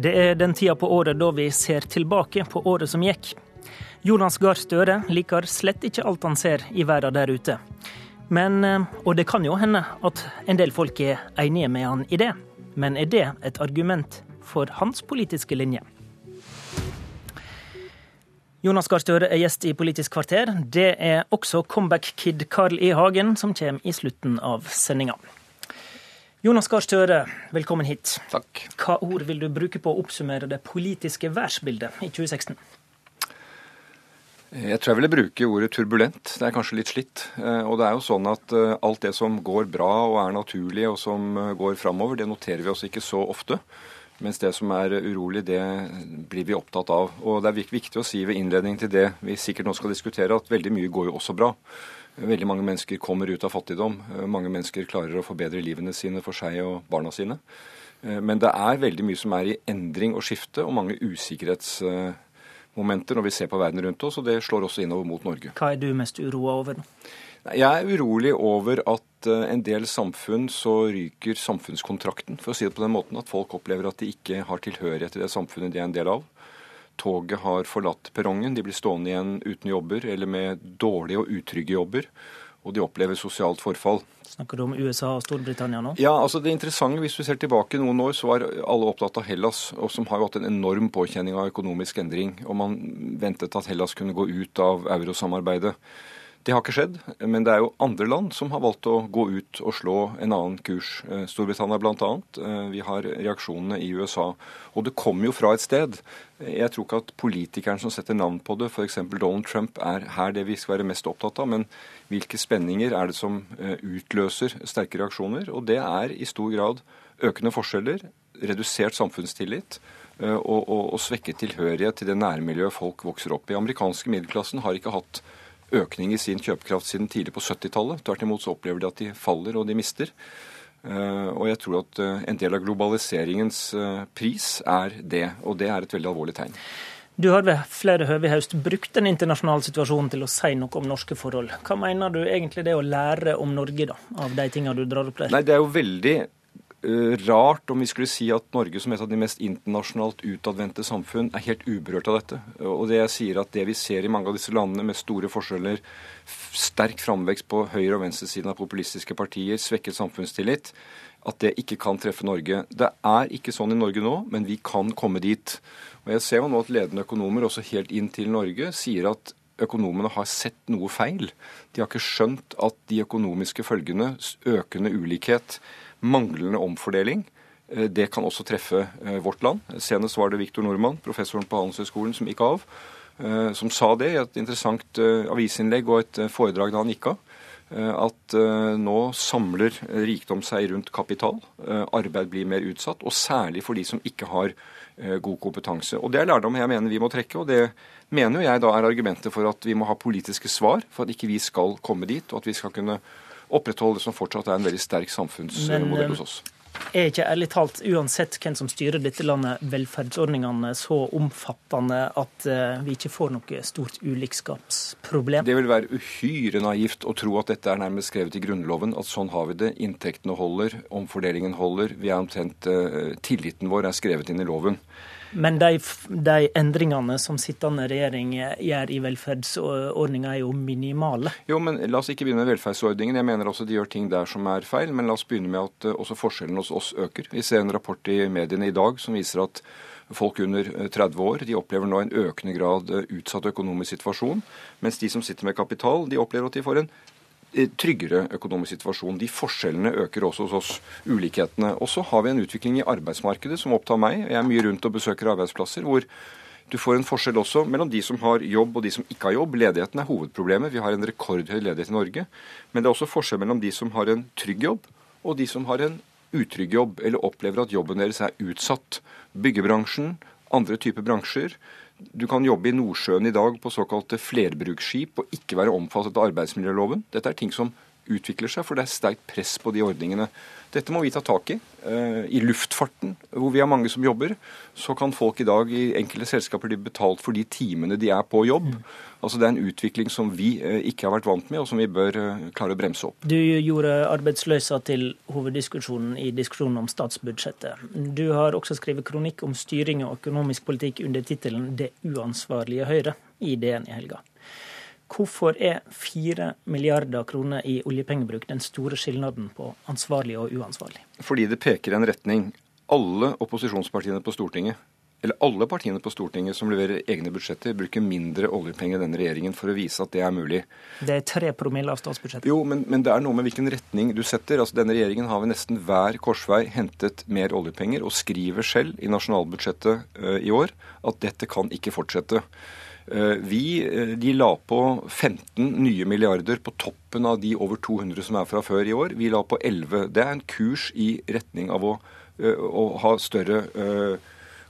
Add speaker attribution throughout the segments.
Speaker 1: Det er den tida på året da vi ser tilbake på året som gikk. Jonas Gahr Støre liker slett ikke alt han ser i verden der ute. Men, eh, og det kan jo hende at en del folk er enige med han i det. Men er det et argument for hans politiske linje? Jonas Gahr Støre er gjest i Politisk kvarter. Det er også comeback-kid Carl I. Hagen, som kommer i slutten av sendinga. Jonas Gahr Støre, velkommen hit.
Speaker 2: Takk.
Speaker 1: Hva ord vil du bruke på å oppsummere det politiske værsbildet i 2016?
Speaker 2: Jeg tror jeg ville bruke ordet turbulent. Det er kanskje litt slitt. Eh, og det er jo sånn at eh, alt det som går bra og er naturlig og som eh, går framover, det noterer vi oss ikke så ofte. Mens det som er urolig, det blir vi opptatt av. Og det er viktig å si ved innledning til det vi sikkert nå skal diskutere, at veldig mye går jo også bra. Veldig mange mennesker kommer ut av fattigdom. Mange mennesker klarer å forbedre livene sine for seg og barna sine. Men det er veldig mye som er i endring og skifte, og mange usikkerhetsmomenter når vi ser på verden rundt oss, og det slår også innover mot Norge.
Speaker 1: Hva er du mest uroa over nå?
Speaker 2: Jeg er urolig over at eh, en del samfunn så ryker samfunnskontrakten, for å si det på den måten. At folk opplever at de ikke har tilhørighet til det samfunnet de er en del av. Toget har forlatt perrongen, de blir stående igjen uten jobber eller med dårlige og utrygge jobber og de opplever sosialt forfall.
Speaker 1: Snakker du om USA og Storbritannia nå?
Speaker 2: Ja, altså det interessante, Hvis vi ser tilbake noen år, så var alle opptatt av Hellas, og som har jo hatt en enorm påkjenning av økonomisk endring. Og man ventet at Hellas kunne gå ut av eurosamarbeidet. Det har ikke skjedd, men det er jo andre land som har valgt å gå ut og slå en annen kurs. Eh, Storbritannia bl.a. Eh, vi har reaksjonene i USA. Og det kommer jo fra et sted. Jeg tror ikke at politikeren som setter navn på det, f.eks. Donald Trump, er her det vi skal være mest opptatt av. Men hvilke spenninger er det som eh, utløser sterke reaksjoner? Og det er i stor grad økende forskjeller, redusert samfunnstillit. Og, og, og svekket tilhørighet til det nærmiljøet folk vokser opp i. Amerikanske middelklassen har ikke hatt økning i sin kjøpekraft siden tidlig på 70-tallet. Tvert imot så opplever de at de faller og de mister. Eh, og jeg tror at eh, en del av globaliseringens eh, pris er det, og det er et veldig alvorlig tegn.
Speaker 1: Du har ved flere høve i høst brukt den internasjonale situasjonen til å si noe om norske forhold. Hva mener du egentlig det å lære om Norge, da, av de tingene du drar opp der?
Speaker 2: Nei, Det er jo veldig rart om vi skulle si at Norge som et av de mest internasjonalt utadvendte samfunn er helt uberørt av dette. Og det jeg sier at det vi ser i mange av disse landene med store forskjeller, sterk framvekst på høyre- og venstresiden av populistiske partier, svekket samfunnstillit, at det ikke kan treffe Norge. Det er ikke sånn i Norge nå, men vi kan komme dit. Og jeg ser jo nå at ledende økonomer, også helt inn til Norge, sier at økonomene har sett noe feil. De har ikke skjønt at de økonomiske følgene, økende ulikhet, manglende omfordeling. Eh, det kan også treffe eh, vårt land. Senest var det Viktor Nordmann, professoren på Handelshøyskolen, som gikk av. Eh, som sa det i et interessant avisinnlegg og et foredrag da han gikk av. At nå samler rikdom seg rundt kapital. Arbeid blir mer utsatt, og særlig for de som ikke har god kompetanse. Og Det er lærdom jeg mener vi må trekke, og det mener jeg da er argumentet for at vi må ha politiske svar for at ikke vi skal komme dit, og at vi skal kunne opprettholde det som fortsatt er en veldig sterk samfunnsmodell
Speaker 1: eh,
Speaker 2: hos oss.
Speaker 1: Er ikke ærlig talt, uansett hvem som styrer dette landet, velferdsordningene så omfattende at eh, vi ikke får noe stort ulikskapsproblem?
Speaker 2: Det vil være uhyre naivt å tro at dette er nærmest skrevet i Grunnloven, at sånn har vi det. Inntektene holder, omfordelingen holder. Vi er omtrent, uh, Tilliten vår er skrevet inn i loven.
Speaker 1: Men de, de, endringene som sittende regjering gjør i velferdsordninga, er jo minimale.
Speaker 2: Jo, men La oss ikke begynne med velferdsordningen. Jeg mener også de gjør ting der som er feil. Men la oss begynne med at eh, også forskjellen hos oss øker. Vi ser en rapport i mediene i dag som viser at folk under 30 eh, år de opplever nå en økende grad eh, utsatt økonomisk situasjon. Mens de som sitter med kapital, de opplever at de får en tryggere økonomisk situasjon. De forskjellene øker også hos oss, ulikhetene. Og så har vi en utvikling i arbeidsmarkedet som opptar meg. Jeg er mye rundt og besøker arbeidsplasser hvor du får en forskjell også mellom de som har jobb og de som ikke har jobb. Ledigheten er hovedproblemet. Vi har en rekordhøy ledighet i Norge. Men det er også forskjell mellom de som har en trygg jobb, og de som har en utrygg jobb, eller opplever at jobben deres er utsatt. Byggebransjen, andre typer bransjer du kan jobbe i Nordsjøen i dag på såkalte flerbruksskip og ikke være omfattet av arbeidsmiljøloven. Dette er ting som utvikler seg, for det er sterkt press på de ordningene. Dette må vi ta tak i. Eh, I luftfarten, hvor vi har mange som jobber, så kan folk i dag i enkelte selskaper bli betalt for de timene de er på jobb. Mm. Altså Det er en utvikling som vi eh, ikke har vært vant med, og som vi bør eh, klare å bremse opp.
Speaker 1: Du gjorde arbeidsløsa til hoveddiskusjonen i diskusjonen om statsbudsjettet. Du har også skrevet kronikk om styring og økonomisk politikk under tittelen 'Det uansvarlige Høyre' i DN i helga. Hvorfor er fire milliarder kroner i oljepengebruk den store skilnaden på ansvarlig og uansvarlig?
Speaker 2: Fordi det peker en retning. Alle opposisjonspartiene på Stortinget, eller alle partiene på Stortinget som leverer egne budsjetter, bruker mindre oljepenger enn denne regjeringen for å vise at det er mulig.
Speaker 1: Det er tre promille av statsbudsjettet.
Speaker 2: Jo, men, men, det er noe med hvilken retning du setter. Altså, Denne regjeringen har ved nesten hver korsvei hentet mer oljepenger, og skriver selv i nasjonalbudsjettet uh, i år at dette kan ikke fortsette. Eh, vi eh, de la på 15 nye milliarder på toppen av de over 200 som er fra før i år. Vi la på 11. Det er en kurs i retning av å, eh, å ha større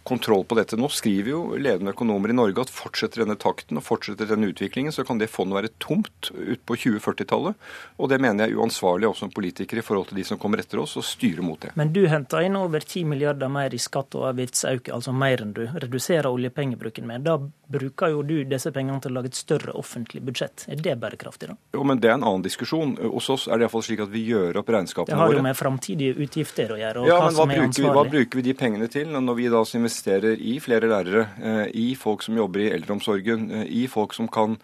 Speaker 2: kontroll på dette. Nå skriver jo ledende økonomer i Norge at fortsetter denne takten og fortsetter denne utviklingen, så kan det fondet være tomt utpå 2040-tallet. Og det mener jeg er uansvarlig også som politiker i forhold til de som kommer etter oss, og styre mot det.
Speaker 1: Men du henter inn over 10 milliarder mer i skatt og avgiftsøkning, altså mer enn du reduserer oljepengebruken med. Da bruker jo du disse pengene til å lage et større offentlig budsjett. Er det bærekraftig, da?
Speaker 2: Jo, men det er en annen diskusjon. Hos oss er det iallfall slik at vi gjør opp regnskapene
Speaker 1: våre. Det har jo med framtidige utgifter å gjøre.
Speaker 2: og ja, hva men hva bruker, vi, hva bruker vi de pengene til når vi da investerer i flere lærere, eh, i folk som jobber i eldreomsorgen, eh, i folk som kan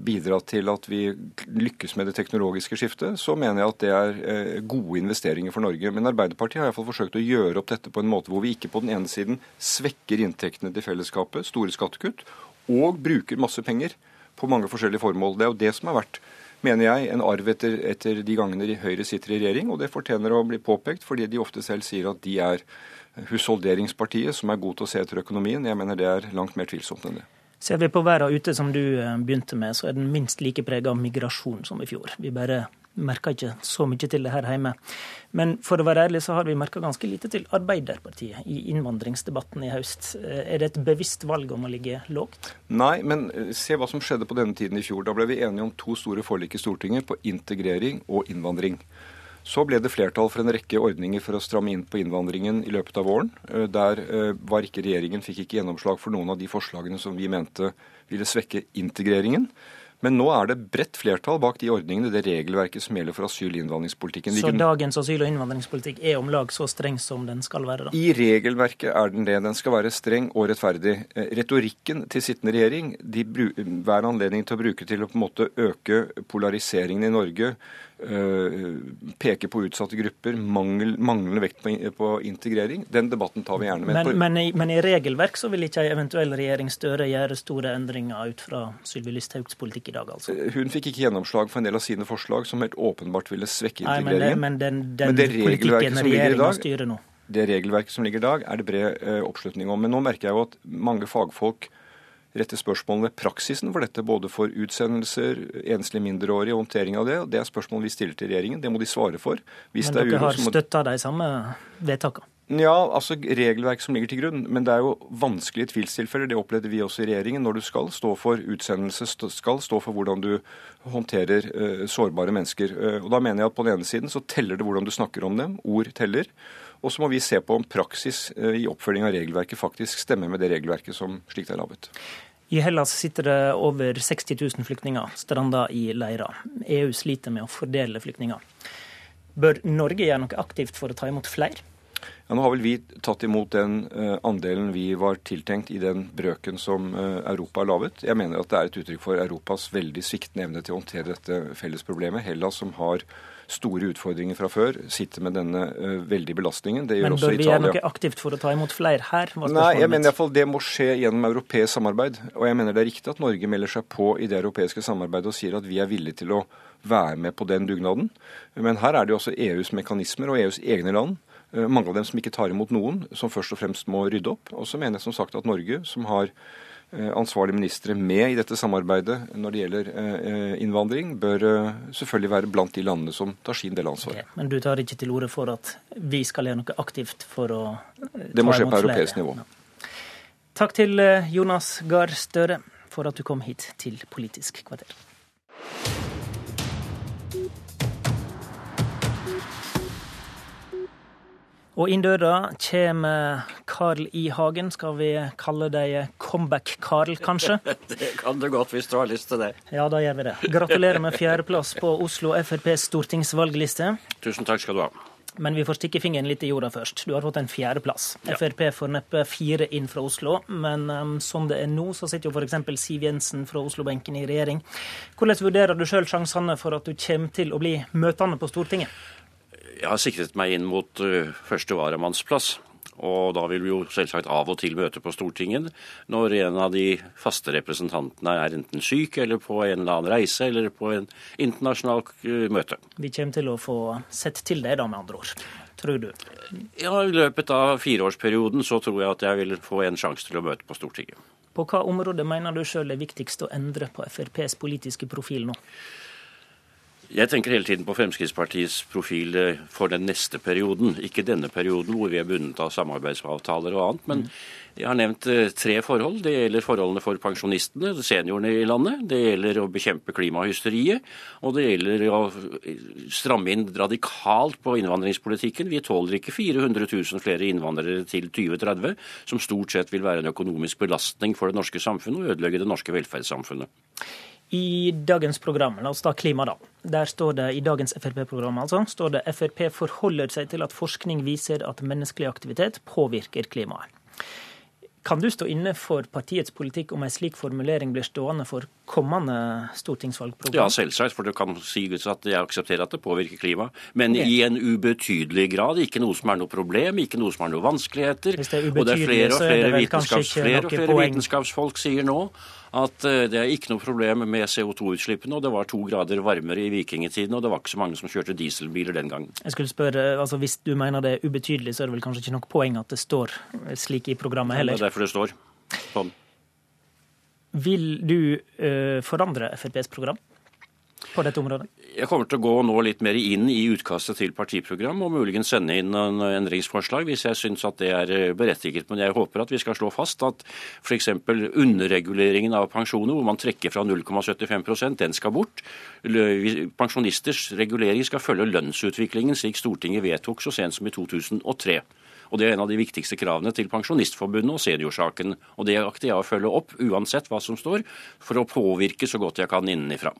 Speaker 2: bidra til at vi lykkes med det teknologiske skiftet, så mener jeg at det er gode investeringer for Norge. Men Arbeiderpartiet har iallfall forsøkt å gjøre opp dette på en måte hvor vi ikke på den ene siden svekker inntektene til fellesskapet, store skattekutt, og bruker masse penger på mange forskjellige formål. Det er jo det som har vært mener jeg, en arv etter, etter de gangene Høyre sitter i regjering, og det fortjener å bli påpekt, fordi de ofte selv sier at de er husholderingspartiet, som er god til å se etter økonomien. Jeg mener det er langt mer tvilsomt enn det.
Speaker 1: Ser vi på verden ute, som du eh, begynte med, så er den minst like prega av migrasjon som i fjor. Vi bare merker ikke så mye til det her hjemme. Men for å være ærlig så har vi merka ganske lite til Arbeiderpartiet i innvandringsdebatten i høst. Eh, er det et bevisst valg om å ligge lågt?
Speaker 2: Nei, men eh, se hva som skjedde på denne tiden i fjor. Da ble vi enige om to store forlik i Stortinget på integrering og innvandring. Så ble det flertall for en rekke ordninger for å stramme inn på innvandringen i løpet av våren. Eh, der eh, var ikke regjeringen, fikk ikke gjennomslag for noen av de forslagene som vi mente ville svekke integreringen. Men nå er det bredt flertall bak de ordningene, det regelverket som gjelder for asyl- og innvandringspolitikken.
Speaker 1: Så dagens asyl- og innvandringspolitikk er om lag så streng som den skal være? da?
Speaker 2: I regelverket er den det. Den skal være streng og rettferdig. Eh, retorikken til sittende regjering de hver anledning til å bruke til å på en måte øke polariseringen i Norge, Eh, peker på utsatte grupper, mangel, manglende vekt på, på, integrering. Den debatten tar vi gjerne med.
Speaker 1: Men, men, i, men i, regelverk så vil ikke ei eventuell regjering Støre gjøre store endringer ut fra Sylvi Listhaugs politikk i dag, altså?
Speaker 2: Eh, hun fikk ikke gjennomslag for en del av sine forslag som helt åpenbart ville svekke integreringen.
Speaker 1: Nei, men, det, men den, den men det politikken regjeringa styrer nå?
Speaker 2: Det regelverket som ligger i dag, er det bred uh, oppslutning om. Men nå merker jeg jo at mange fagfolk rette spørsmål ved praksisen for dette, både for utsendelser, enslige mindreårige og håndtering av det. Det er spørsmål vi stiller til regjeringen. Det må de svare for.
Speaker 1: Hvis men dere har støtta de samme vedtakene?
Speaker 2: Ja, altså regelverk som ligger til grunn. Men det er jo vanskelige tvilstilfeller. Det opplevde vi også i regjeringen. Når du skal stå for utsendelse, skal stå for hvordan du håndterer uh, sårbare mennesker. Uh, og da mener jeg at på den ene siden så teller det hvordan du snakker om dem. Ord teller. Og så må vi se på om praksis uh, i oppfølging av regelverket faktisk stemmer med det regelverket som slik det er laget.
Speaker 1: I Hellas sitter det over 60 000 flyktninger stranda i leirer. EU sliter med å fordele flyktninger. Bør Norge gjøre noe aktivt for å ta imot flere?
Speaker 2: Ja, nå har vel vi tatt imot den uh, andelen vi var tiltenkt i den brøken som uh, Europa har laget. Jeg mener at det er et uttrykk for Europas veldig sviktende evne til å håndtere dette fellesproblemet. Hellas, som har store utfordringer fra før, sitter med denne uh, veldig belastningen. Det
Speaker 1: gjør
Speaker 2: også
Speaker 1: Italia. Men bør vi gjøre noe aktivt for å ta imot flere her?
Speaker 2: Nei, jeg mener iallfall det må skje gjennom europeisk samarbeid. Og jeg mener det er riktig at Norge melder seg på i det europeiske samarbeidet og sier at vi er villige til å være med på den dugnaden. Men her er det jo også EUs mekanismer og EUs egne land eh, mange av dem som ikke tar imot noen, som først og fremst må rydde opp. Og så mener jeg som sagt at Norge, som har Eh, ansvarlige ministre med i dette samarbeidet når det gjelder eh, innvandring, bør eh, selvfølgelig være blant de landene som tar sin del av ansvaret. Okay,
Speaker 1: men du tar ikke til orde for at vi skal gjøre noe aktivt for å ta imot flere?
Speaker 2: Det må skje på europeisk nivå. Ja.
Speaker 1: Takk til Jonas Gahr Støre for at du kom hit til Politisk kvarter. Og inn døra kommer Carl I. Hagen. Skal vi kalle deg Comeback-Carl, kanskje?
Speaker 3: det kan du godt, hvis du har lyst til det.
Speaker 1: Ja, da gjør vi det. Gratulerer med fjerdeplass på Oslo FrPs stortingsvalgliste.
Speaker 3: Tusen takk skal du ha.
Speaker 1: Men vi får stikke fingeren litt i jorda først. Du har fått en fjerdeplass. Ja. Frp får neppe fire inn fra Oslo, men um, som det er nå, så sitter jo f.eks. Siv Jensen fra Oslo-benken i regjering. Hvordan vurderer du sjøl sjansene for at du kommer til å bli møtende på Stortinget?
Speaker 3: Jeg har sikret meg inn mot uh, første varamannsplass. Og da vil vi jo selvsagt av og til møte på Stortinget når en av de faste representantene er enten syk eller på en eller annen reise eller på en internasjonal uh, møte.
Speaker 1: Vi kommer til å få sett til det, da, med andre ord. Tror du?
Speaker 3: Ja, I løpet av fireårsperioden så tror jeg at jeg vil få en sjanse til å møte på Stortinget.
Speaker 1: På hva område mener du sjøl er viktigst å endre på FrPs politiske profil nå?
Speaker 3: Jeg tenker hele tiden på Fremskrittspartiets profil eh, for den neste perioden. Ikke denne perioden hvor vi er bundet av samarbeidsavtaler og annet. Men jeg har nevnt eh, tre forhold. Det gjelder forholdene for pensjonistene, seniorene i landet. Det gjelder å bekjempe klimahysteriet. Og det gjelder å eh, stramme inn radikalt på innvandringspolitikken. Vi tåler ikke 400 000 flere innvandrere til 2030, som stort sett vil være en økonomisk belastning for det norske samfunnet og ødelegge det norske velferdssamfunnet.
Speaker 1: I dagens program, la oss ta klima, da. Der står det i dagens Frp-program altså, står det Frp forholder seg til at forskning viser at menneskelig aktivitet påvirker klimaet. Kan du stå inne for partiets politikk om en slik formulering blir stående for kommende stortingsvalgprogram?
Speaker 3: Ja, selvsagt, for du kan si at jeg aksepterer at det påvirker klimaet. Men okay. i en ubetydelig grad. Ikke noe som er noe problem, ikke noe som er noe vanskeligheter.
Speaker 1: Hvis det er
Speaker 3: ubetydelig, og det er flere og flere,
Speaker 1: vitenskaps,
Speaker 3: flere, og flere vitenskapsfolk sier nå at eh, det er ikke noe problem med CO2-utslippene. og Det var to grader varmere i vikingtiden, og det var ikke så mange som kjørte dieselbiler den gangen.
Speaker 1: Jeg skulle spørre, altså Hvis du mener det er ubetydelig, så er det vel kanskje ikke noe poeng at det står slik i programmet heller?
Speaker 3: Ja, det er derfor det står sånn.
Speaker 1: Vil du uh, forandre FrPs program? På dette området?
Speaker 3: Jeg kommer til å gå nå litt mer inn i utkastet til partiprogram, og muligens sende inn en endringsforslag hvis jeg syns at det er eh, berettiget. Men jeg håper at vi skal slå fast at f.eks. underreguleringen av pensjoner, hvor man trekker fra 0,75% den skal bort. Pensjonisters regulering skal følge lønnsutviklingen slik Stortinget vedtok så sent som i 2003. Og Det er en av de viktigste kravene til Pensjonistforbundet og seniorsaken. Og Det akter jeg å følge opp, uansett hva som står, for å påvirke så godt jeg kan innenfra.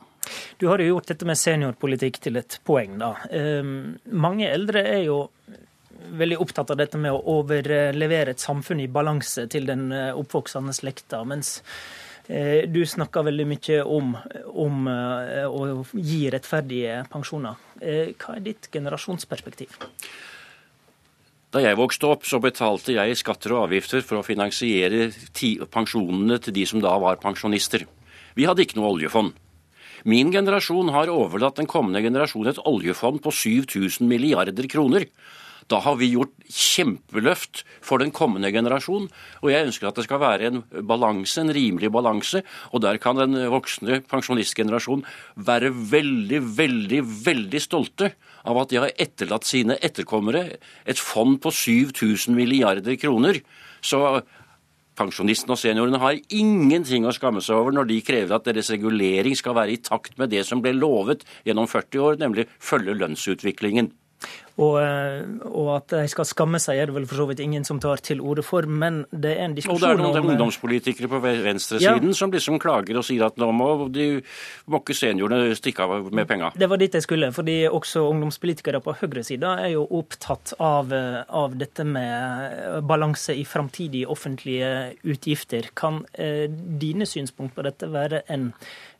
Speaker 1: Du har jo gjort dette med seniorpolitikk til et poeng. da. Um, mange eldre er jo veldig opptatt av dette med å overlevere et samfunn i balanse til den eh, oppvoksende slekta. mens eh, du snakker veldig mye om, om eh, å gi rettferdige pensjoner. Hva er ditt generasjonsperspektiv?
Speaker 3: Da jeg vokste opp, så betalte jeg skatter og avgifter for å finansiere pensjonene til de som da var pensjonister. Vi hadde ikke noe oljefond. Min generasjon har overlatt den kommende generasjon et oljefond på 7000 milliarder kroner. Da har vi gjort kjempeløft for den kommende generasjon. Og jeg ønsker at det skal være en balanse, en rimelig balanse. Og der kan den voksne pensjonistgenerasjon være veldig, veldig, veldig stolte av at de har etterlatt sine etterkommere et fond på 7000 milliarder kroner. Så pensjonistene og seniorene har ingenting å skamme seg over når de krever at deres regulering skal være i takt med det som ble lovet gjennom 40 år, nemlig følge lønnsutviklingen.
Speaker 1: Og, eh, og, at de skal skamme seg, er det vel for så vidt ingen som tar til orde for. Men det er en diskusjon om Og
Speaker 3: det er noen om, eh, ungdomspolitikere på venstresiden ja. som liksom klager og sier at nå må, de, må ikke seniorene stikke av med penga.
Speaker 1: Det var dit jeg skulle. fordi også ungdomspolitikere på høyresida er jo opptatt av, eh, av, dette med balanse i framtidige offentlige utgifter. Kan eh, dine synspunkt på dette være en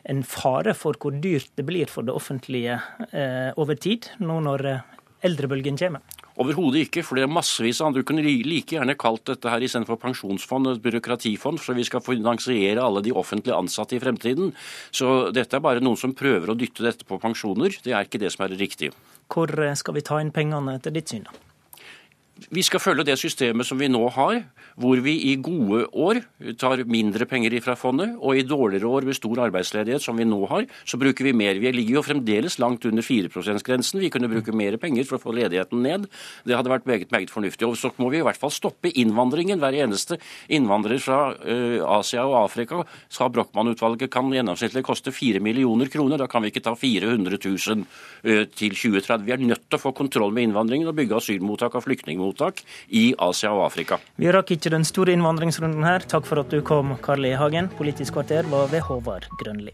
Speaker 1: en fare for hvor dyrt det blir for det offentlige eh, over tid, nå når eldrebølgen kommer?
Speaker 3: Overhodet ikke, for det er massevis av andre. Du kunne like gjerne kalt dette her istedenfor pensjonsfond et byråkratifond, så vi skal finansiere alle de offentlig ansatte i fremtiden. Så dette er bare noen som prøver å dytte dette på pensjoner. Det er ikke det som er det riktige.
Speaker 1: Hvor skal vi ta inn pengene etter ditt syn, da?
Speaker 3: Vi skal følge det systemet som vi nå har, hvor vi i gode år tar mindre penger fra fondet, og i dårligere år med stor arbeidsledighet, som vi nå har, så bruker vi mer. Vi ligger jo fremdeles langt under 4 %-grensen. Vi kunne bruke mer penger for å få ledigheten ned. Det hadde vært meget, meget fornuftig. Og så må vi i hvert fall stoppe innvandringen. Hver eneste innvandrer fra uh, Asia og Afrika, sa Brochmann-utvalget, kan gjennomsnittlig koste 4 millioner kroner. Da kan vi ikke ta 400 000 uh, til 2030. Vi er nødt til å få kontroll med innvandringen og bygge asylmottak og flyktningmottak asylmottak i Asia og Afrika.
Speaker 1: Vi rakk ikke den store innvandringsrunden her. Takk for at du kom, Karl E. Hagen. Politisk kvarter var ved Håvard Grønli.